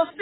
los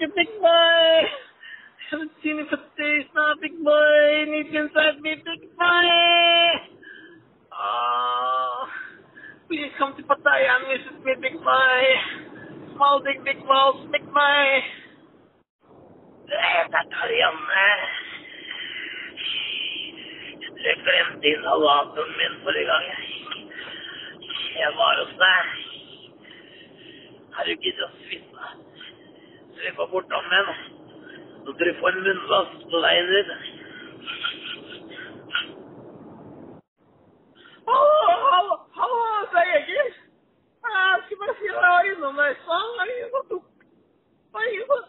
you, big boy. haven't seen you for days now, big boy. Need you inside me, big boy. Oh, please come to Pattaya and visit me, big boy. Small, big, big balls, big boy. Jeg tar igjen. Jeg glemte inhalatoren min forrige gang. Jeg var hos deg. Har du giddet å svisse? bort av nå. Så dere får få en munnvask på veien ut. Hallo, hallo, det er Egil. Jeg skulle bare si jeg var innom stad. Det er ingen som tok Det er ingen som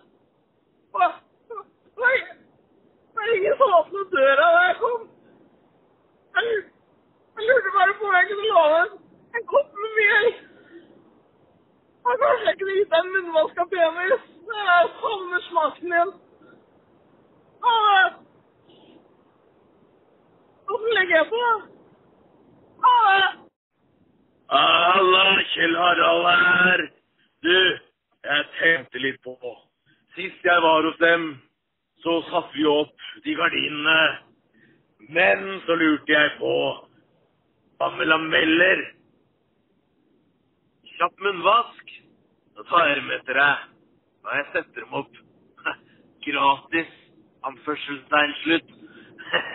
Det er ingen som åpnet døra da jeg kom. Jeg lurte bare på om jeg kunne låne en, kopp med melk. Og kanskje kunne gitt deg en penis. Jeg savner smaken din. Åssen legger jeg på? Halla, Kjell Harald her. Du, jeg tenkte litt på Sist jeg var hos dem, så satte vi opp de gardinene. Men så lurte jeg på Hva med? Kjapp munnvask. Så tar jeg dem etter deg. Og jeg setter dem opp. Gratis. Anførselstegn slutt.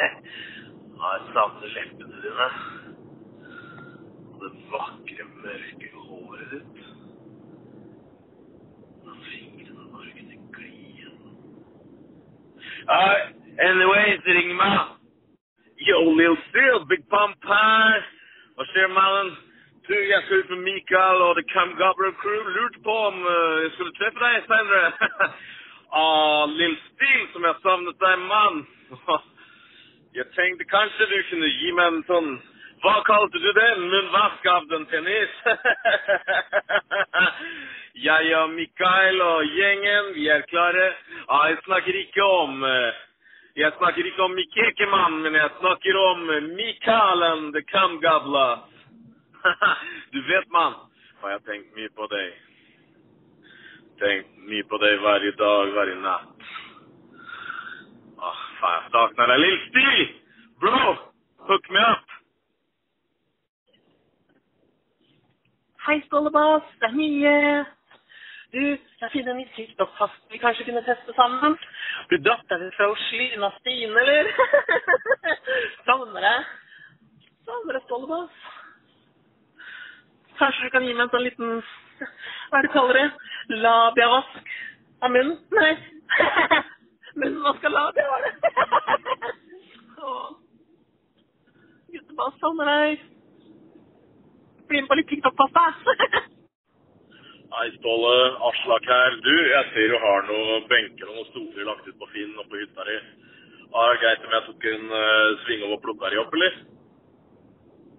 Nå jeg savner leppene dine. Og det vakre, mørke håret ditt. Og fingrene bare kunne gli gjennom. Anyways, ring meg. Yo, Lil Steel, Big her. Hva skjer, mannen? Du, jeg skal ut med Mikael og The Cam Gabriel Crew. Lurte på om uh, jeg skulle treffe deg senere. ah, Lill Steele, som jeg savnet deg, mann. jeg tenkte kanskje du kunne gi meg en sånn Hva kalte du det? Munnvask av den penis? jeg og Mikael og gjengen, vi er klare. Ah, jeg snakker ikke om uh, jeg snakker ikke om Mikekemann, men jeg snakker om Mikaelen the Gobbler. du vet, mann, har jeg tenkt mye på deg. Tenkt mye på deg hver dag, hver natt. Åh, faen, jeg savner deg. Lill Stil! Bro, hook me up! Hei, Stålebass. Det er Mie. Du, jeg finner en ny TikTok-fast vi kanskje kunne teste sammen. Du datteren fra Oslin av Stine, eller? Savner deg. Savner deg, Stålebass. Kanskje du kan gi meg en sånn liten Hva er det kaller det? Labiavask av munnen? Nei. Munnvask av labia, var det. Guttebass, savner deg. Bli med på litt TikTok-pasta. Hei, Ståle. Aslak her. Du, jeg ser du har noen benker og noen stoler lagt ut på Finn og på hytta di. Er det greit om jeg tok en uh, sving over og plukka de opp, eller?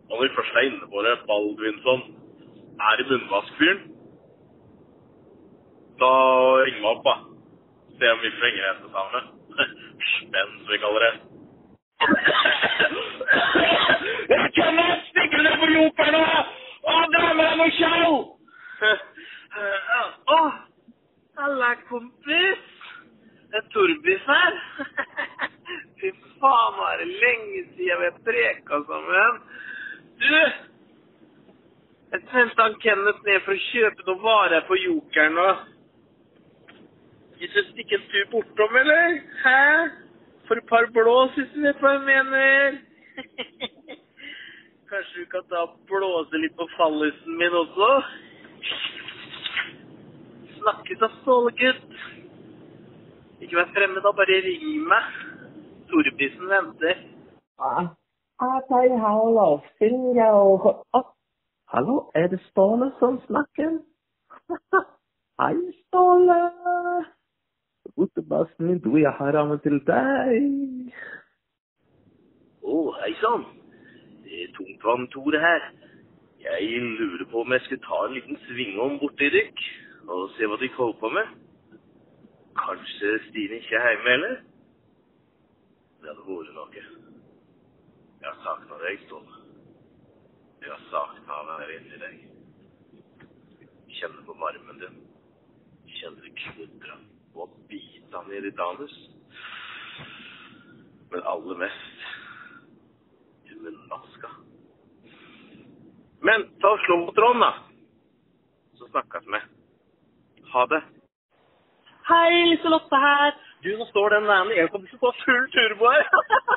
Og når vi først er inne på det, Baldvinsson, er det munnvaskfyren? Da ring meg opp, da. Se om vi får henge sammen. Spenn, som vi kaller det. Jeg kan ikke det på jokeren nå! Å, damer, jeg må sjau! Å, halla, kompis. Det er Torbis her. Fy faen, nå er det lenge siden vi har preka sammen. Du, jeg sendte han Kenneth ned for å kjøpe noen varer på jokeren nå. Hvis du stikker en tur bortom, eller? Hæ? For et par blås, hvis du vet hva jeg mener. Kanskje du kan ta og blåse litt på fallisen min også? Snakkes da, stålegutt. Ikke vær fremmed, da. Bare ring meg. Storprisen venter. Ah, ah, hei, hallo, Silje ah, Hallo, er det Ståle som snakker? hei, Ståle. Gutebassen min, du, jeg har rammet til deg. Å, oh, hei sann. Det er Tungtvann-Tore her. Jeg lurer på om jeg skulle ta en liten svingom borti dykk og se hva dere holder på med. Kanskje Stine ikke er hjemme, eller? Det hadde vært noe. Jeg savna deg, Ståle. Jeg har savna her være i deg. Kjenne på varmen din. Kjenne det knudre og bite ned i danus. Men aller mest i munnmaska. Men ta og slå mot Trond, da. Så snakkes vi. Ha det. Hei, Liselotte her. Du, nå står den der elkomsten på full turbo her.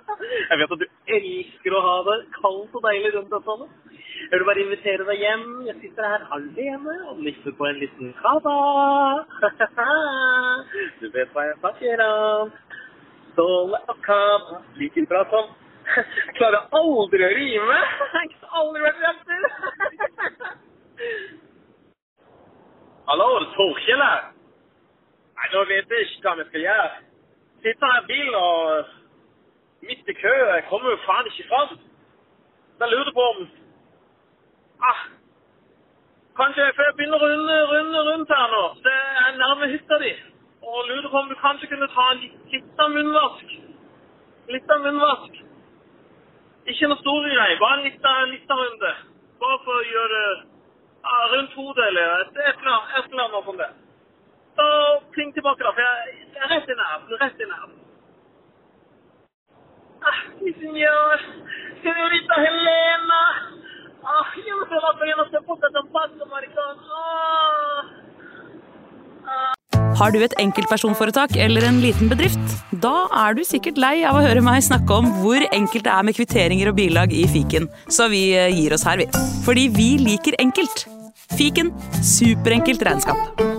Jeg vet at du elsker å ha det kaldt og deilig rundt dette. Jeg vil bare invitere deg hjem. Jeg sitter her alene og niffer på en liten kava. Du vet hva jeg snakker om. Ståle og kava, like bra som klarer aldri å rime. Jeg har aldri vært rapper. Hallo, Torkjell her. Nei, nå vet jeg ikke hva vi skal gjøre. Sitter her i bilen og midt i køen. Kommer jo faen ikke fram. Da lurer på om ah, Kanskje jeg får begynne å runde, runde rundt her nå. Så jeg er nærme hytta di. Og lurer på om du kanskje kunne ta en liten munnvask. Litt av munnvask. Ikke noe store greier, bare en liten runde. Bare for å gjøre ja, rundt hodet eller et eller annet noe som det. Så pling tilbake, da. For jeg, jeg er rett i nærheten. Rett i nærheten. Ah, signor, señorita Helena. Ah, no sé la pena se puta tan paso, maricón. Ah. Ah. Har du et enkeltpersonforetak eller en liten bedrift? Da er du sikkert lei av å høre meg snakke om hvor enkelt det er med kvitteringer og bilag i fiken, så vi gir oss her, vi. Fordi vi liker enkelt. Fiken superenkelt regnskap.